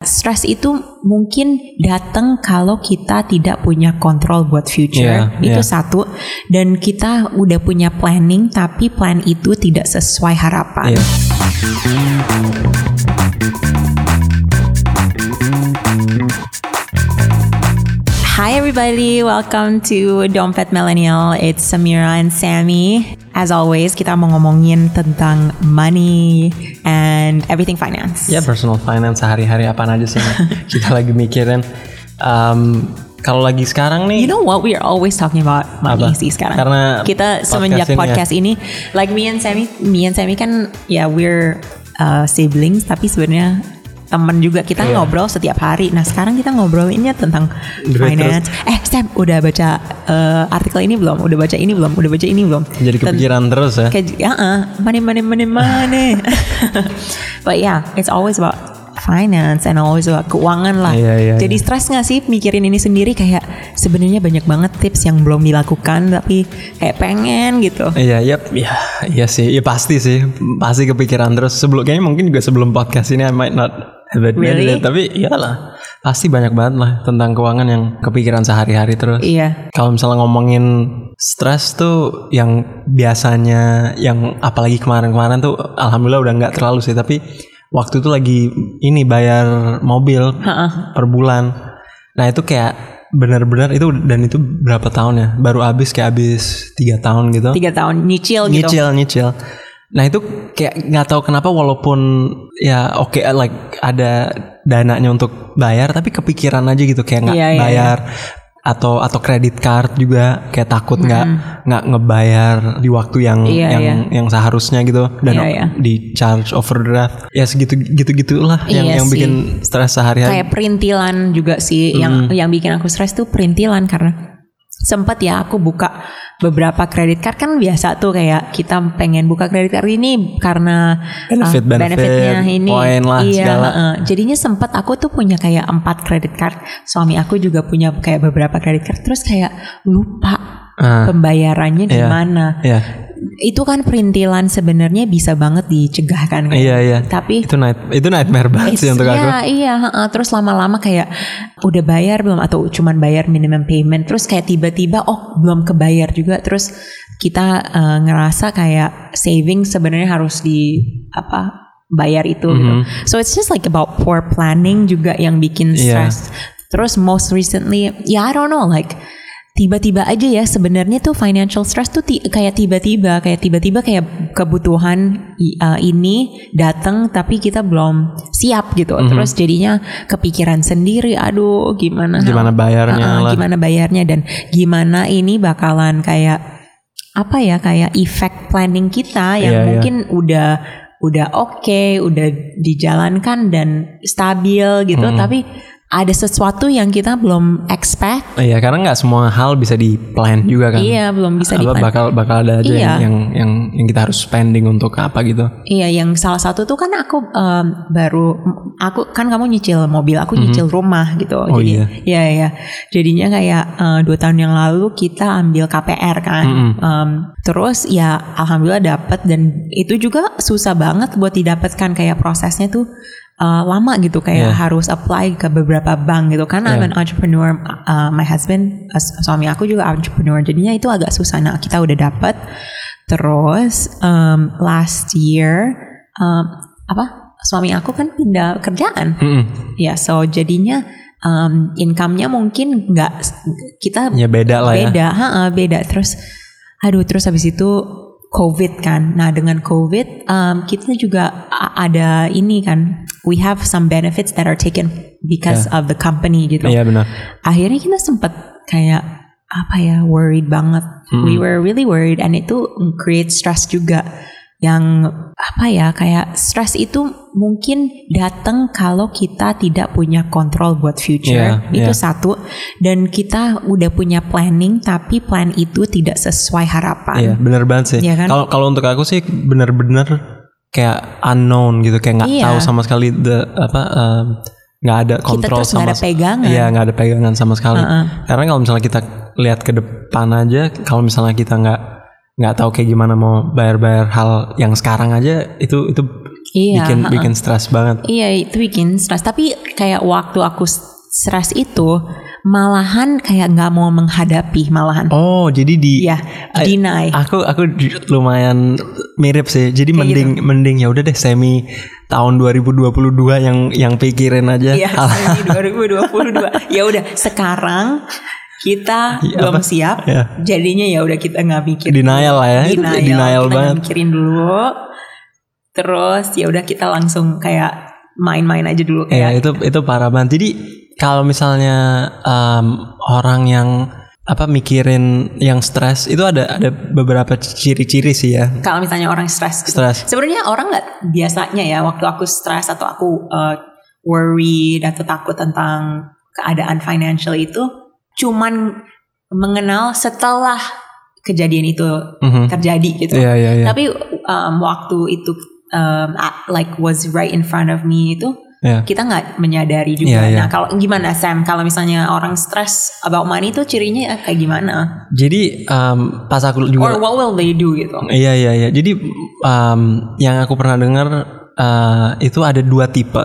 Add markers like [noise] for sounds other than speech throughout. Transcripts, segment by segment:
Stres itu mungkin datang kalau kita tidak punya kontrol buat future. Yeah, itu yeah. satu. Dan kita udah punya planning tapi plan itu tidak sesuai harapan. Iya. Hi everybody, welcome to Dompet Millennial. It's Samira and Sammy. As always, kita mau ngomongin tentang money and everything finance. Ya personal finance sehari-hari apa aja sih [laughs] kita lagi mikirin. Um, kalau lagi sekarang nih, You know what? We are always talking about money Apa? sih sekarang. Karena kita podcast semenjak ini ya. podcast ini, like me and Sammy, me and Sammy kan ya we're uh, siblings, tapi sebenarnya temen juga kita Iya. ngobrol setiap hari. Nah sekarang kita ngobrolinnya tentang Duit finance. Eh Sam, udah baca uh, artikel ini belum? Udah baca ini belum? Udah baca ini belum? jadi Ten- kepikiran terus ya. Kayak, ya, uh, money, money, money, money. [laughs] But yeah, it's always about finance and always about keuangan lah. Iya, iya, Jadi iya. stres nggak sih mikirin ini sendiri kayak sebenarnya banyak banget tips yang belum dilakukan tapi kayak pengen gitu. Iya, yep, ya, iya sih, ya pasti sih, pasti kepikiran terus. Sebelum kayaknya mungkin juga sebelum podcast ini I might not have admitted Really? it, tapi iyalah, pasti banyak banget lah tentang keuangan yang kepikiran sehari-hari terus. Iya. Kalau misalnya ngomongin stres tuh yang biasanya yang apalagi kemarin-kemarin tuh alhamdulillah udah nggak terlalu sih tapi waktu itu lagi ini bayar mobil Ha-ha. per bulan. Nah itu kayak benar-benar itu dan itu berapa tahun ya? Baru habis kayak habis tiga tahun gitu. Tiga tahun nyicil gitu. Nyicil nyicil. Nah itu kayak nggak tahu kenapa walaupun ya oke like ada dananya untuk bayar tapi kepikiran aja gitu kayak nggak Iya, iya, bayar atau atau kredit card juga kayak takut nggak nggak ngebayar di waktu yang Iya, yang iya. yang seharusnya gitu dan Iya, iya. di charge overdraft ya segitu gitu gitulah yang Iya yang sih. bikin stres sehari-hari Kayak perintilan juga sih yang yang bikin aku stres tuh perintilan karena sempat ya aku buka beberapa kredit card kan biasa tuh kayak kita pengen buka kredit card ini karena Benefit, uh, benefit, benefitnya ini poin lah, iya, segala. heeh. jadinya sempat aku tuh punya kayak empat kredit card suami aku juga punya kayak beberapa kredit card terus kayak lupa Ah. pembayarannya Iya. gimana ya itu kan perintilan sebenarnya bisa banget dicegah kan kayak. iya iya tapi itu night itu nightmare banget sih untuk aku Iya, iya, terus lama-lama kayak udah bayar belum atau cuman bayar minimum payment, terus kayak tiba-tiba oh belum kebayar juga, terus kita eh, ngerasa kayak saving sebenarnya harus di apa bayar itu gitu. Mm-hmm. So it's just like about poor planning juga yang bikin Iya. stress. Terus most recently, ya I don't know like tiba-tiba aja ya sebenarnya tuh financial stress tuh ti- kayak tiba-tiba kayak tiba-tiba kayak kebutuhan uh, ini datang tapi kita belum siap gitu Mhm. terus jadinya kepikiran sendiri aduh gimana Gimana bayarnya Uh-uh, lah. gimana bayarnya dan gimana ini bakalan kayak apa ya kayak effect planning kita yang Iya, iya. mungkin udah udah oke udah dijalankan dan stabil gitu Mhm. tapi ada sesuatu yang kita belum expect Iya karena nggak semua hal bisa di plan juga kan. Iya, belum bisa Apa di-plan. bakal bakal ada aja Iya. yang, yang yang kita harus spending untuk apa gitu. Iya, yang salah satu tuh kan aku em, baru aku kan kamu nyicil mobil, aku nyicil rumah gitu. Oh, Jadi iya. iya iya. Jadinya kayak eh, dua tahun yang lalu kita ambil KPR kan. Mhm. Em, terus ya alhamdulillah dapat dan itu juga susah banget buat didapatkan kayak prosesnya tuh eh, lama gitu kayak Iya. harus apply ke beberapa bank gitu kan I'm Iya. an entrepreneur uh, my husband uh, suami aku juga entrepreneur jadinya itu agak susah nah kita udah dapat terus um, last year um, apa suami aku kan pindah kerjaan Mm-mm. ya so jadinya um, income-nya mungkin nggak kita Ya beda lah ya. beda ha, beda terus aduh terus habis itu covid kan. Nah dengan covid um, kita juga ada ini kan. We have some benefits that are taken because of the company gitu. Iya benar. akhirnya kita sempat kayak apa ya worried banget. We were really worried and itu create stress juga yang apa ya kayak stress itu mungkin datang kalau kita tidak punya kontrol buat future Iya, itu iya. satu dan kita udah punya planning tapi plan itu tidak sesuai harapan Iya benar banget sih. Iya kan? Kalau kalau untuk aku sih benar-benar kayak unknown gitu kayak nggak Iya. tahu sama sekali the apa nggak ada kontrol terus nggak sama ada pegangan. Iya nggak ada pegangan sama sekali. Heeh. Karena kalau misalnya kita lihat ke depan aja, kalau misalnya kita nggak nggak tahu kayak gimana mau bayar-bayar hal yang sekarang aja itu itu Iya, bikin ha-ha. bikin stres banget. Iya itu bikin stres. Tapi kayak waktu aku stres itu malahan kayak nggak mau menghadapi malahan. Oh, jadi di Iya, deny. Aku aku lumayan mirip sih. Jadi Kayak mending mending ya udah deh semi tahun 2022 yang yang pikirin aja. Iya, di 2022. [laughs] ya udah sekarang kita Iya, belum apa? siap. Iya. Jadinya ya udah kita nggak mikir. Denial lah ya. Denial, denial kita banget. mikirin dulu. Terus ya udah kita langsung kayak main-main aja dulu Iya kayak. itu itu parah banget. Jadi kalau misalnya em, orang yang apa mikirin yang stres itu ada ada beberapa ciri-ciri sih ya. Kalau misalnya orang stres gitu. Stres. Sebenarnya orang nggak biasanya ya waktu aku stres atau aku uh, worried atau takut tentang keadaan financial itu cuman mengenal setelah kejadian itu Mhm. terjadi gitu. Iya iya iya. Tapi um, waktu itu um, like was right in front of me itu Iya. kita nggak menyadari juga. Iya, iya. Nah kalau gimana Sam? Kalau misalnya orang stres about money itu cirinya kayak gimana? Jadi em, pas aku juga Or what will they do gitu? Iya iya iya. Jadi em, yang aku pernah dengar eh, itu ada dua tipe.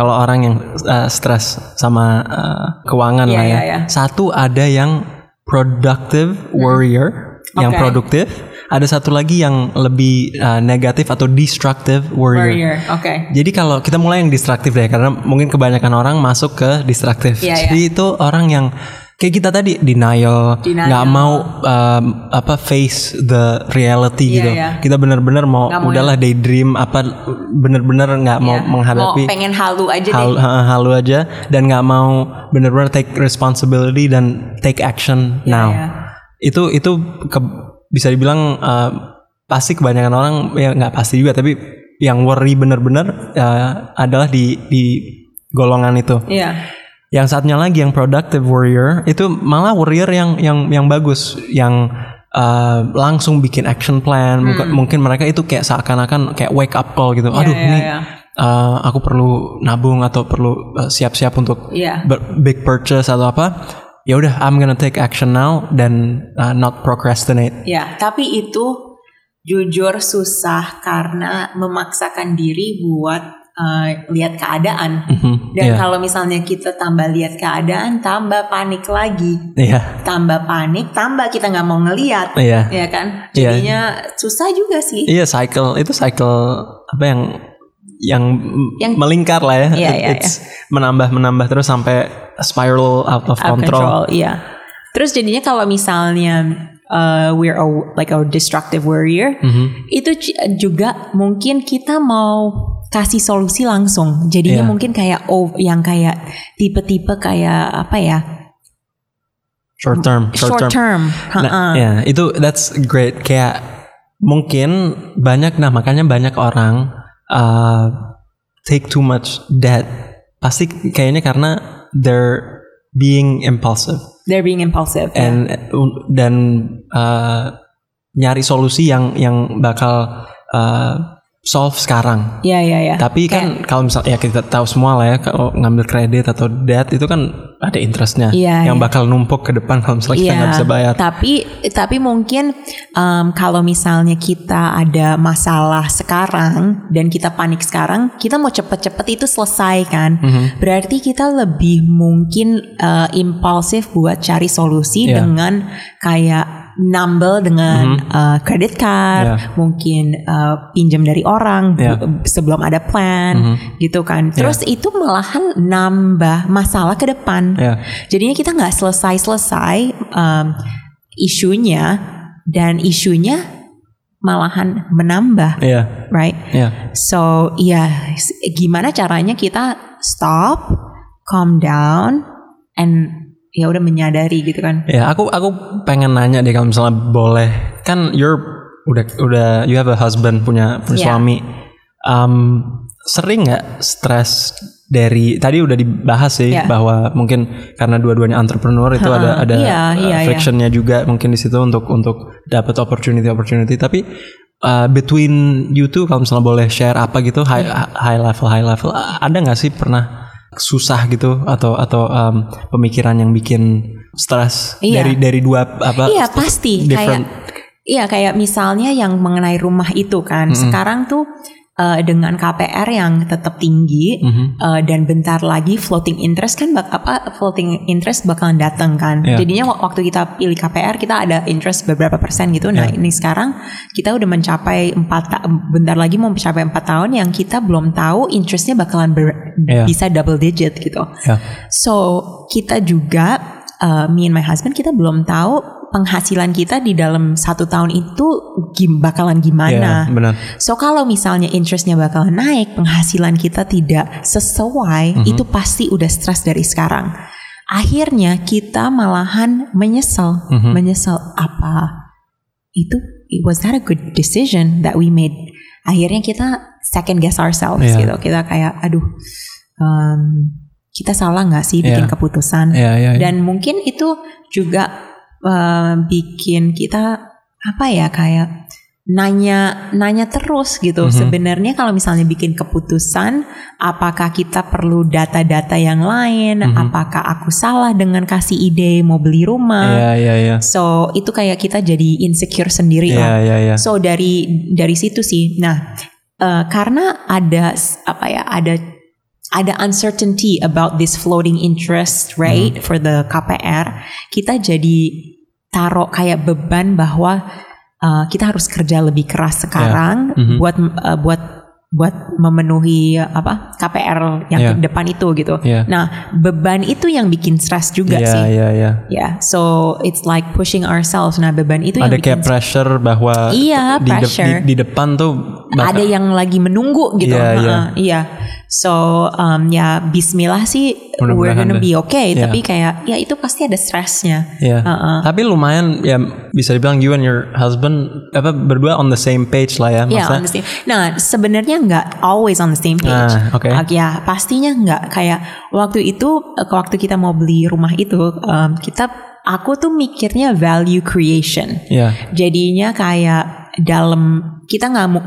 Kalau orang yang eh, stres sama eh, keuangan Iya, lah ya. iya, iya. Satu ada yang productive warrior, yang Oke. produktif. Ada satu lagi yang lebih eh, negatif atau destructive warrior. Warrior, oke. Jadi kalau kita mulai yang destruktif deh, karena mungkin kebanyakan orang masuk ke destruktif. Iya, Jadi itu orang yang kayak kita tadi denial, Denial. nggak mau um, apa face the reality Iya, gitu. iya. Kita bener-bener mau, mau udahlah daydream apa bener-bener nggak mau Iya. menghadapi Mau pengen halu aja deh. hal, ha- halu aja dan nggak mau bener-bener take responsibility dan take action now. iya. Itu itu ke- bisa dibilang uh, pasti kebanyakan orang ya nggak pasti juga tapi yang worry bener-bener uh, adalah di di golongan itu. Iya. Yang saatnya lagi yang productive warrior itu malah warrior yang yang yang bagus, yang uh, langsung bikin action plan. Mungkin, mungkin mereka itu kayak seakan-akan kayak wake up call gitu. Aduh Hmm. iya, ini iya. uh, aku perlu nabung atau perlu uh, siap-siap untuk Iya. ber- big purchase atau apa. Ya udah, I'm gonna take action now dan uh, not procrastinate. Ya, tapi itu jujur susah karena memaksakan diri buat uh, lihat keadaan. Mhm, Dan Iya, kalau misalnya kita tambah lihat keadaan, tambah panik lagi. iya, Tambah panik, tambah kita nggak mau ngeliat. iya. Ya kan? Iya. Jadinya susah juga sih. Iya cycle itu cycle apa yang yang, Yang- melingkar lah ya. Iya, It- iya, it's menambah menambah terus sampai spiral out of Out control. control, iya. Terus jadinya kalau misalnya uh, we're a, like a destructive warrior, Mhm. itu juga mungkin kita mau kasih solusi langsung. Jadinya Iya. mungkin kayak oh yang kayak tipe-tipe kayak apa ya? Short term, short, Short, term. term. Nah, Ha-ha. ya itu that's great. Kayak mungkin banyak nah makanya banyak orang uh, take too much debt. Pasti kayaknya karena they're being impulsive They're being impulsive. and dan uh, nyari solusi yang yang bakal uh, solve sekarang. Iya iya iya. Tapi kan kalau misalnya ya kita tahu semua lah ya kalau ngambil kredit atau debt itu kan ada interestnya Iya, yang iya. bakal numpuk ke depan kalau misalnya kita Iya, nggak bisa bayar. Tapi tapi mungkin um, kalau misalnya kita ada masalah sekarang dan kita panik sekarang, kita mau cepet-cepet itu selesai kan. Mhm. Berarti kita lebih mungkin uh, impulsif buat cari solusi Iya. dengan kayak nambel dengan uh, credit card, Iya. mungkin uh, pinjam dari orang bu- sebelum ada plan, gitu kan. Terus itu malahan nambah masalah ke depan. Ya. Jadinya kita nggak selesai-selesai um, isunya dan isunya malahan menambah, Iya, right? iya. So ya s- gimana caranya kita stop, calm down, and ya udah menyadari gitu kan? Ya, aku aku pengen nanya deh kalau misalnya boleh. Kan you're udah udah you have a husband punya punya Iya. suami. Um, sering nggak stres dari tadi udah dibahas sih Iya. bahwa mungkin karena dua-duanya entrepreneur itu Ha, ada ada iya, uh, iya, iya. frictionnya juga mungkin di situ untuk untuk dapat opportunity opportunity. Tapi uh, between you two kalau misalnya boleh share apa gitu high Iya. high level high level ada nggak sih pernah susah gitu atau atau um, pemikiran yang bikin stres Iya. dari dari dua apa Iya pasti. different. Kayak Iya kayak misalnya yang mengenai rumah itu kan. Sekarang tuh uh, dengan KPR yang tetap tinggi Mhm. uh, dan bentar lagi floating interest kan bak apa floating interest bakalan datang kan. Iya. Jadinya wak- waktu kita pilih KPR kita ada interest beberapa persen gitu. Nah, Iya. ini sekarang kita udah mencapai empat ta- bentar lagi mau mencapai empat tahun yang kita belum tahu interestnya bakalan ber- Iya. bisa double digit gitu. Ya. So kita juga uh, me and my husband kita belum tahu penghasilan kita di dalam satu tahun itu gim bakalan gimana. benar. So kalau misalnya interestnya bakalan naik, penghasilan kita tidak sesuai, Mhm. itu pasti udah stres dari sekarang. Akhirnya kita malahan menyesal, Mhm. menyesal apa itu was that a good decision that we made? Akhirnya kita second guess ourselves Iya. gitu. Kita kayak aduh um, kita salah nggak sih bikin Iya. keputusan? Ya, ya, ya. Dan mungkin itu juga uh, bikin kita apa ya kayak nanya nanya terus gitu. Mhm. Sebenarnya kalau misalnya bikin keputusan, apakah kita perlu data-data yang lain? Mhm. Apakah aku salah dengan kasih ide mau beli rumah? Ya, ya, ya. So itu kayak kita jadi insecure sendiri Ya, lah. ya, ya. So dari dari situ sih. Nah, eh, karena ada apa ya, ada ada uncertainty about this floating interest rate for the KPR, kita jadi taruh kayak beban bahwa eh, kita harus kerja lebih keras sekarang Mhm. buat eh, buat buat memenuhi apa KPR yang Ya. ke depan itu gitu. Ya. Nah, beban itu yang bikin stres juga Ya, sih. ya, ya. Ya, so it's like pushing ourselves. Nah, beban itu Ada yang bikin kayak pressure bahwa Iya, di, de- pressure. di, di depan tuh bakal- ada yang lagi menunggu gitu. Iya, iya. Heeh, iya. So um, ya Bismillah sih we're Mudah-mudahan gonna deh. be okay. Iya. Tapi kayak ya itu pasti ada stresnya. Ya. Heeh. Tapi lumayan ya bisa dibilang you and your husband apa berdua on the same page lah ya. Maksudnya, on the same. Nah, sebenarnya nggak always on the same page. Ah, oke. Ah, ya, pastinya nggak kayak waktu itu eh, waktu kita mau beli rumah itu um, kita aku tuh mikirnya value creation. ya. Jadinya kayak dalam kita nggak mau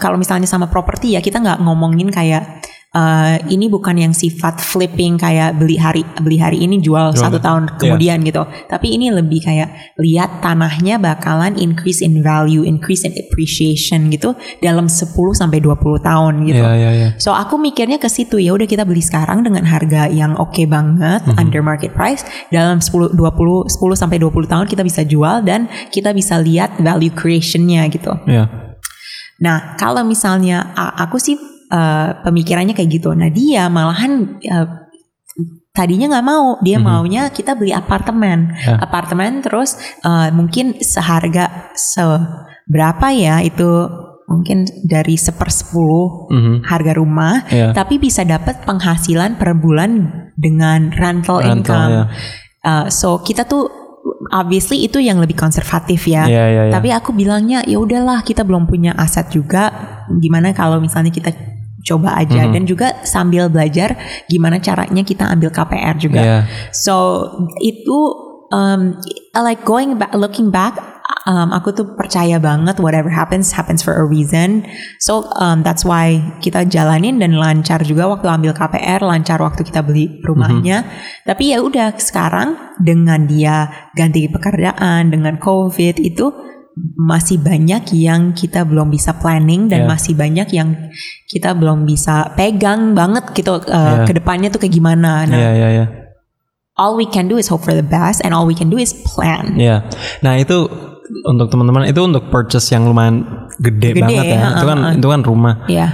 kalau misalnya sama properti ya kita nggak ngomongin kayak eh, ini bukan yang sifat flipping kayak beli hari beli hari ini jual Jual. satu tahun Iya. kemudian gitu. Tapi ini lebih kayak lihat tanahnya bakalan increase in value, increase in appreciation gitu dalam 10 sampai 20 tahun gitu. Ya, ya, ya. So aku mikirnya ke situ ya udah kita beli sekarang dengan harga yang oke banget Mhm. under market price dalam 10 20 10 sampai 20 tahun kita bisa jual dan kita bisa lihat value creationnya gitu. Ya. Nah, kalau misalnya aku sih eh, pemikirannya kayak gitu. Nah, dia malahan eh, tadinya nggak mau, dia Mhm. maunya kita beli apartemen. Ya. Apartemen terus eh, mungkin seharga seberapa ya itu mungkin dari sepersepuluh Mhm. harga rumah, Ya. tapi bisa dapat penghasilan per bulan dengan rental, Rental, income. ya. Uh, so kita tuh obviously itu yang lebih konservatif ya. Ya, ya, ya. Tapi aku bilangnya ya udahlah kita belum punya aset juga. Gimana kalau misalnya kita coba aja Mhm. dan juga sambil belajar gimana caranya kita ambil KPR juga. Ya. So itu um, like going back, looking back, um, aku tuh percaya banget whatever happens happens for a reason. So um, that's why kita jalanin dan lancar juga waktu ambil KPR, lancar waktu kita beli rumahnya. Tapi ya udah sekarang dengan dia ganti pekerjaan, dengan COVID itu masih banyak yang kita belum bisa planning dan Yeah. masih banyak yang kita belum bisa pegang banget gitu uh, Yeah. ke depannya tuh kayak gimana. Nah, Ya, ya, ya. all we can do is hope for the best and all we can do is plan. Ya. Nah, itu untuk teman-teman itu untuk purchase yang lumayan gede, Gede, banget ya. ha, itu kan ha. itu kan rumah. Ya,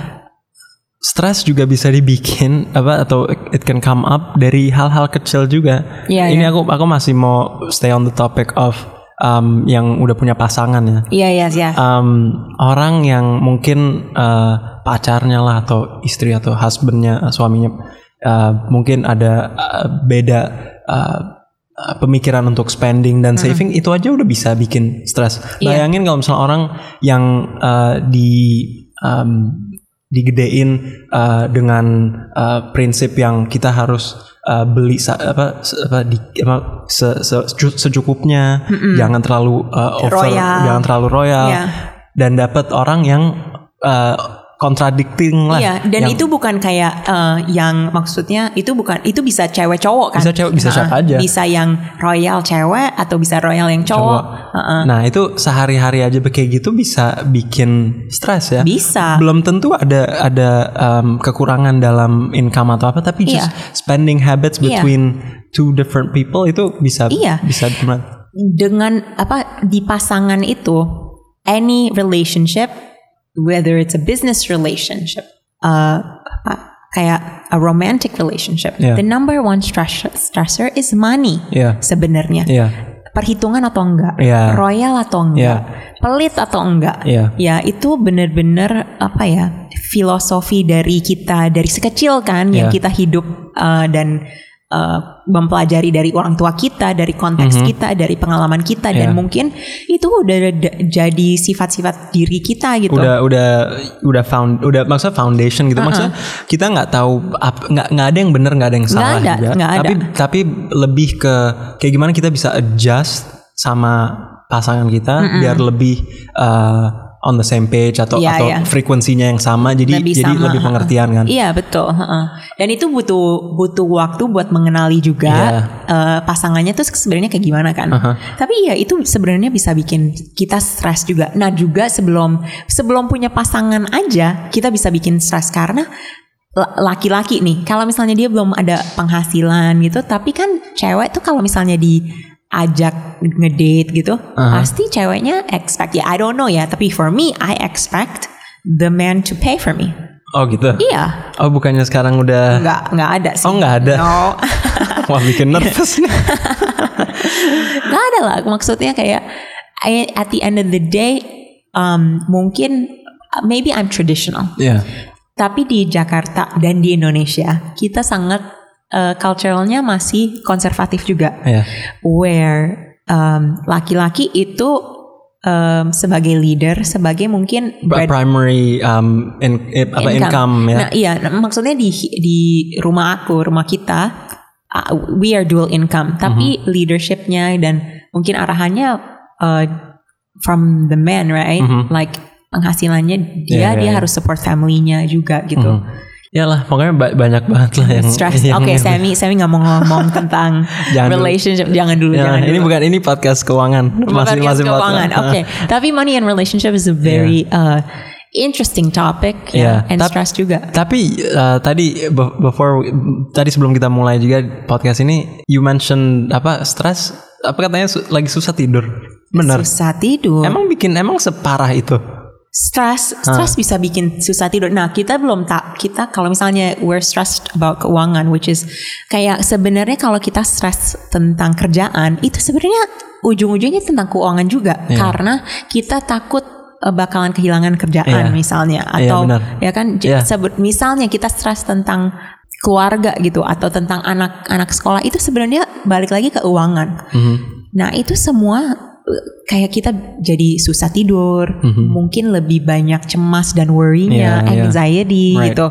Stres juga bisa dibikin apa atau it can come up dari hal-hal kecil juga. Iya, Ini iya. aku aku masih mau stay on the topic of um, yang udah punya pasangan ya. iya, iya, iya. Um, orang yang mungkin uh, pacarnya lah atau istri atau husbandnya uh, suaminya uh, mungkin ada uh, beda uh, pemikiran untuk spending dan saving itu aja udah bisa bikin stres. Iya. Bayangin kalau misalnya orang yang uh, di um, digedein uh, dengan uh, prinsip yang kita harus uh, beli sa- apa apa di apa se- se- secu- secukupnya jangan terlalu uh, over Royal. jangan terlalu royal Iya. dan dapat orang yang uh, contradicting lah. Iya, dan Yang itu bukan kayak eh, yang maksudnya itu bukan itu bisa cewek cowok kan? Bisa cewek- bisa Nah, siapa aja. Bisa yang royal cewek atau bisa royal yang cowok. cowok. Heeh. Nah itu sehari-hari aja kayak gitu bisa bikin stres ya. Bisa. Belum tentu ada ada um, kekurangan dalam income atau apa, tapi just Iya. spending habits Iya. between two different people itu bisa Iya. bisa dengan apa di pasangan itu any relationship whether it's a business relationship uh, kayak a romantic relationship Yeah. the number one stress, stressor is money Iya. sebenarnya Iya. perhitungan atau enggak Iya. royal atau enggak Iya. pelit atau enggak Iya. ya itu benar-benar apa ya filosofi dari kita dari sekecil kan yang Iya. kita hidup uh, dan uh, mempelajari dari orang tua kita dari konteks kita dari pengalaman kita dan Iya. mungkin itu udah da- jadi sifat-sifat diri kita gitu. Udah udah udah found udah maksudnya foundation gitu. Maksudnya kita nggak tahu nggak nggak ada yang benar nggak ada yang salah ada, juga. nggak ada. tapi tapi lebih ke kayak gimana kita bisa adjust sama pasangan kita biar lebih uh, on the same page atau Iya, atau iya. frekuensinya yang sama jadi Lebih jadi sama, lebih pengertian kan Iya betul, dan itu butuh butuh waktu buat mengenali juga Iya. eh, pasangannya tuh sebenarnya kayak gimana kan. Tapi ya itu sebenarnya bisa bikin kita stres juga. Nah juga sebelum sebelum punya pasangan aja kita bisa bikin stres karena la- laki-laki nih kalau misalnya dia belum ada penghasilan gitu, tapi kan cewek tuh kalau misalnya diajak ngedate gitu, pasti ceweknya expect ya I don't know ya, tapi for me I expect the man to pay for me. oh gitu? Iya, oh bukannya sekarang udah nggak nggak ada sih. oh nggak ada? No, [laughs] wah bikin nervous nih. [laughs] Nggak ada lah. Maksudnya kayak I- at the end of the day, um, mungkin maybe I'm traditional, Iya. Tapi di Jakarta dan di Indonesia kita sangat uh, culturalnya masih konservatif juga. Iya. Where um, laki-laki itu um, sebagai leader, sebagai mungkin bread- primary um, in, eh, apa income, ya Nah iya, nah, maksudnya di di rumah aku, rumah kita, uh, we are dual income, tapi Mhm. leadershipnya dan mungkin arahannya uh, from the man, right? Like penghasilannya dia. Iya, iya, dia iya. harus support family-nya juga gitu. Ya lah pokoknya ba- banyak banget lah yang Stress. Oke, Sammy, Sammy nggak mau ngomong tentang [laughs] Jangan dulu. relationship. Jangan dulu, Ya, jangan ini dulu. bukan ini podcast keuangan Bukan podcast keuangan. Oke, [laughs] tapi money and relationship is a very uh, interesting topic ya, Yeah. and Tap- stress juga. Tapi uh, tadi be- before tadi sebelum kita mulai juga podcast ini you mention apa stres apa katanya su- lagi susah tidur. Benar. Susah tidur. Emang bikin emang separah itu. Stres, stres bisa bikin susah tidur. Nah, kita belum tak kita kalau misalnya we're stressed about keuangan, which is kayak sebenarnya kalau kita stres tentang kerjaan, itu sebenarnya ujung-ujungnya tentang keuangan juga, Iya. karena kita takut eh, bakalan kehilangan kerjaan misalnya, Iya, atau benar. ya kan, Iya. sebut misalnya kita stres tentang keluarga gitu, atau tentang anak-anak sekolah, itu sebenarnya balik lagi ke keuangan. Mhm. Nah itu semua kayak kita jadi susah tidur, mungkin lebih banyak cemas dan worry-nya, Mhm. Iya, anxiety Right. gitu.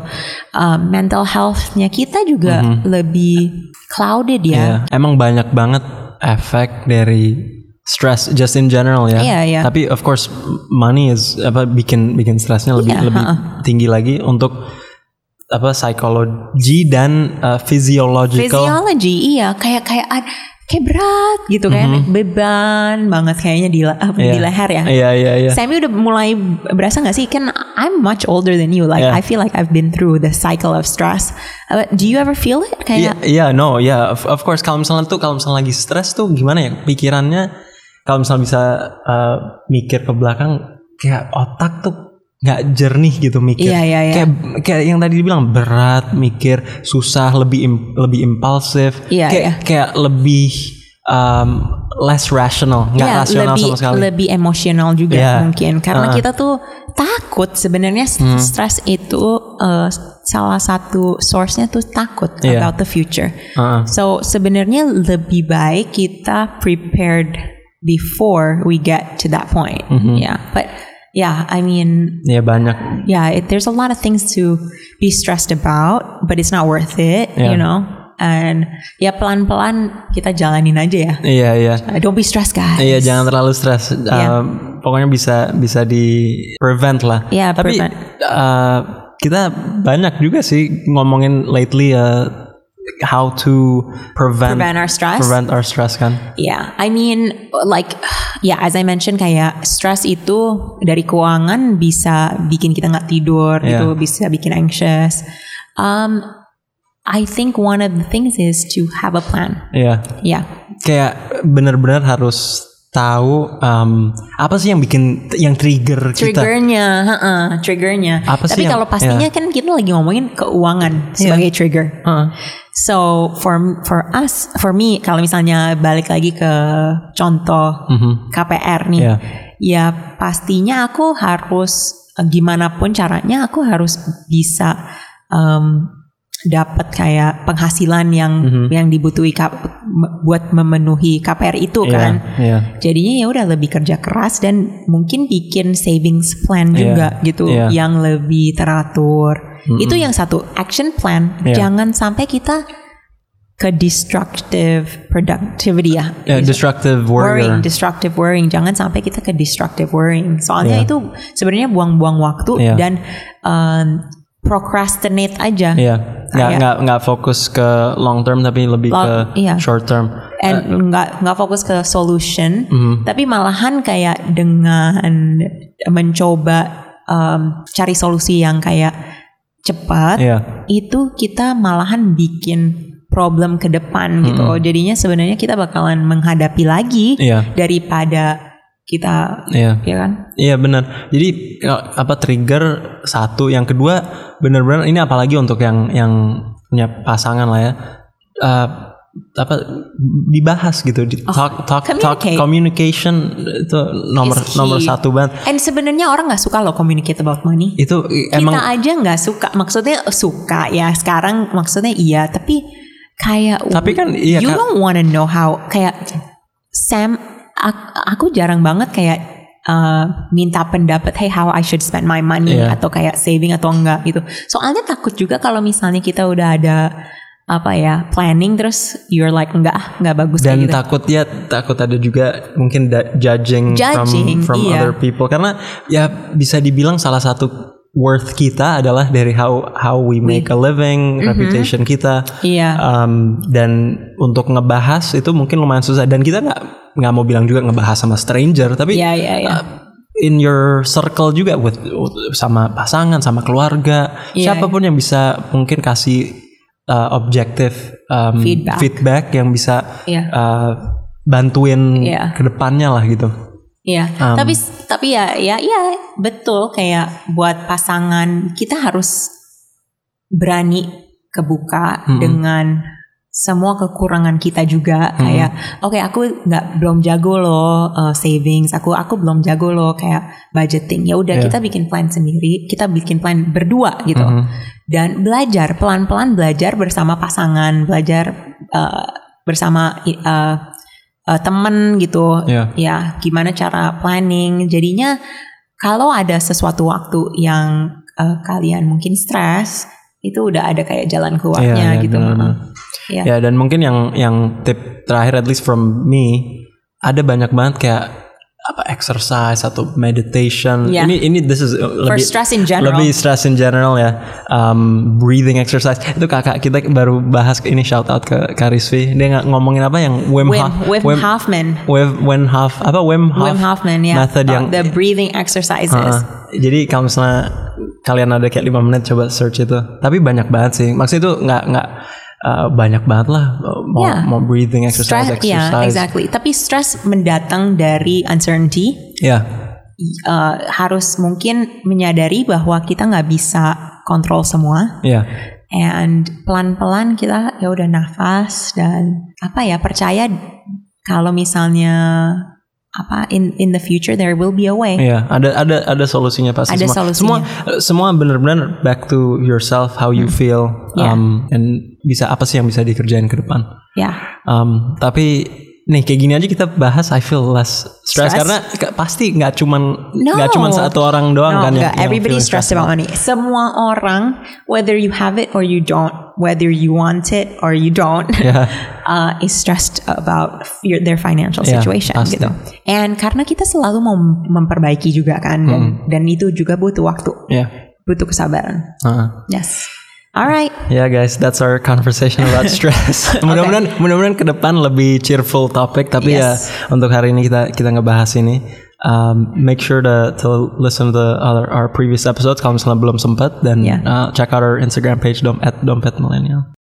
Uh, mental health-nya kita juga lebih clouded ya. Iya. Emang banyak banget efek dari stress just in general ya. Iya, iya. Tapi of course money is apa bikin bikin stresnya lebih Iya, lebih ha-ha. tinggi lagi untuk apa psikologi dan uh, physiological Physiology, iya kayak kayak ad- kayak berat gitu kayak beban banget kayaknya di, Mhm. Iya. di leher ya. Iya iya iya. Sammy udah mulai berasa gak sih kan I'm much older than you like Yeah. I feel like I've been through the cycle of stress. Uh, do you ever feel it Iya, kayak iya, no, ya, of, of course. Kalau misalnya tuh, kalau misalnya lagi stres tuh gimana ya pikirannya? Kalau misalnya bisa uh, mikir ke belakang, kayak otak tuh nggak jernih gitu mikir. Iya, iya, iya. Kayak kayak yang tadi dibilang berat, mikir susah, lebih im- lebih impulsif. Iya, kayak iya. kayak lebih um, less rational, nggak Ya, rasional lebih, sama sekali. Lebih emosional juga Ya. mungkin karena Uh-uh. kita tuh takut sebenarnya Hmm. stres itu uh, salah satu source-nya tuh takut Iya. about the future. Uh-uh. So sebenarnya lebih baik kita prepared before we get to that point. Mm-hmm. Yeah, but yeah, I mean Ya banyak. yeah, it, there's a lot of things to be stressed about, but it's not worth it, Yeah. you know. And ya pelan-pelan kita jalanin aja ya. Iya iya. Uh, Don't be stressed, guys. Iya jangan terlalu stres. Iya. Um, pokoknya bisa bisa di prevent lah. Ya, Tapi prevent. uh, kita banyak juga sih ngomongin lately uh, how to prevent Prevent our stress. prevent our stress kan. Yeah, I mean, like, ya, as I mentioned, kayak stress itu dari keuangan bisa bikin kita nggak tidur, Yeah. gitu, bisa bikin anxious. Um, I think one of the things is to have a plan. Iya. Yeah, Kayak benar-benar harus tahu um, apa sih yang bikin yang trigger kita. triggernya, heeh, triggernya. Apa sih Tapi yang- kalau pastinya kan kita lagi ngomongin keuangan sebagai trigger. Heeh. So for for us, for me, kalau misalnya balik lagi ke contoh Mhm. KPR nih, Iya. ya pastinya aku harus eh, gimana pun caranya aku harus bisa um, dapat kayak penghasilan yang yang dibutuhi kap- buat memenuhi KPR itu Iya, kan. iya. Jadinya ya udah lebih kerja keras dan mungkin bikin savings plan Iya, juga gitu iya. yang lebih teratur. Itu yang satu action plan. Iya. Jangan sampai kita ke destructive productivity ya. Ya, destructive Worrying, warrior. destructive worrying. Jangan sampai kita ke destructive worrying. Soalnya Iya. itu sebenarnya buang-buang waktu Iya. dan um, procrastinate aja. Iya, nggak Kayak- nggak nggak fokus ke long term tapi lebih Long- ke iya. short term. and nggak nggak fokus ke solution, Mhm. tapi malahan kayak dengan mencoba um, cari solusi yang kayak cepat, Iya, itu kita malahan bikin problem ke depan gitu. Jadinya sebenarnya kita bakalan menghadapi lagi iya, daripada kita, iya. ya kan? Iya benar. Jadi ya, apa trigger satu, yang kedua benar-benar ini apalagi untuk yang yang punya pasangan lah ya. Eh, apa dibahas gitu di talk talk talk communicate. communication itu nomor nomor satu banget And sebenarnya orang nggak suka loh communicate about money. itu emang kita aja nggak suka maksudnya suka ya sekarang maksudnya iya tapi kayak Tapi kan iya, you Kak. don't wanna know how kayak Sam aku jarang banget kayak uh, minta pendapat hey how I should spend my money Iya. atau kayak saving atau enggak gitu soalnya takut juga kalau misalnya kita udah ada apa ya planning terus you're like enggak ah, enggak bagus dan gitu takut ya takut ada juga mungkin da- judging, Judging, from from iya. other people karena ya bisa dibilang salah satu worth kita adalah dari how how we make a living reputation kita iya Um, dan untuk ngebahas itu mungkin lumayan susah dan kita nggak nggak mau bilang juga ngebahas sama stranger tapi iya iya iya uh, in your circle juga with sama pasangan sama keluarga Iya. siapa pun yang bisa mungkin kasih uh, objektif um, Feedback. yang bisa Iya. uh, bantuin Iya. ke depannya lah gitu Iya, Um, tapi tapi ya ya ya betul. Kayak buat pasangan kita harus berani kebuka dengan semua kekurangan kita juga. Kayak oke aku nggak belum jago loh uh, savings. Aku aku belum jago loh kayak budgeting. Ya udah Iya. kita bikin plan sendiri. Kita bikin plan berdua gitu. Mhm. dan belajar pelan-pelan belajar bersama pasangan belajar uh, bersama uh, uh, temen gitu Iya. ya gimana cara planning jadinya kalau ada sesuatu waktu yang uh, kalian mungkin stres itu udah ada kayak jalan keluarnya Iya, iya, gitu benar-benar. Iya. Ya dan mungkin yang yang tip terakhir at least from me ada banyak banget kayak apa exercise atau meditation. Yeah. Ini ini this is uh, for lebih stress in general lebih stress in general ya. Um, breathing exercise itu kakak kita baru bahas ini shout out ke Karisvi. Dia ngomongin apa yang Wim, Wim, Hof Wim, Hoffman Wim, Wim Hof apa Wim Hof Wim Hoffman ya method uh, yang the breathing exercises Uh, jadi kalau misalnya kalian ada kayak lima menit coba search itu. Tapi banyak banget sih. Maksudnya itu nggak nggak uh, banyak banget lah mau Yeah. mau breathing exercise stress ya exercise. exactly tapi stress mendatang dari uncertainty Ya. uh, harus mungkin menyadari bahwa kita nggak bisa kontrol semua Ya. and pelan-pelan kita ya udah nafas dan apa ya percaya kalau misalnya apa in in the future there will be a way. Iya, ada ada ada solusinya pasti Ada semua. solusinya. Semua semua benar-benar back to yourself how you feel Yeah. um, and bisa apa sih yang bisa dikerjain ke depan. Ya, Um, tapi nih kayak gini aja kita bahas I feel less stress, Stress? karena pasti nggak cuman No. nggak cuman satu orang doang no, kan enggak. yang Everybody stressed about money. Semua orang, whether you have it or you don't, whether you want it or you don't, [laughs] Yeah. uh, is stressed about your, their financial Yeah, situation pasti. gitu. And karena kita selalu mau memperbaiki juga kan, dan, Hmm. dan itu juga butuh waktu, Ya. butuh kesabaran. Heeh. Yes. Alright. Ya guys, that's our conversation about [laughs] stress. mudah-mudahan mudah-mudahan ke depan lebih cheerful topik tapi Yes. ya untuk hari ini kita kita ngebahas ini. Um, make sure to, to listen to the other our previous episodes kalau misalnya belum sempat dan Yeah. uh, check out our Instagram page dom at dompet millennial.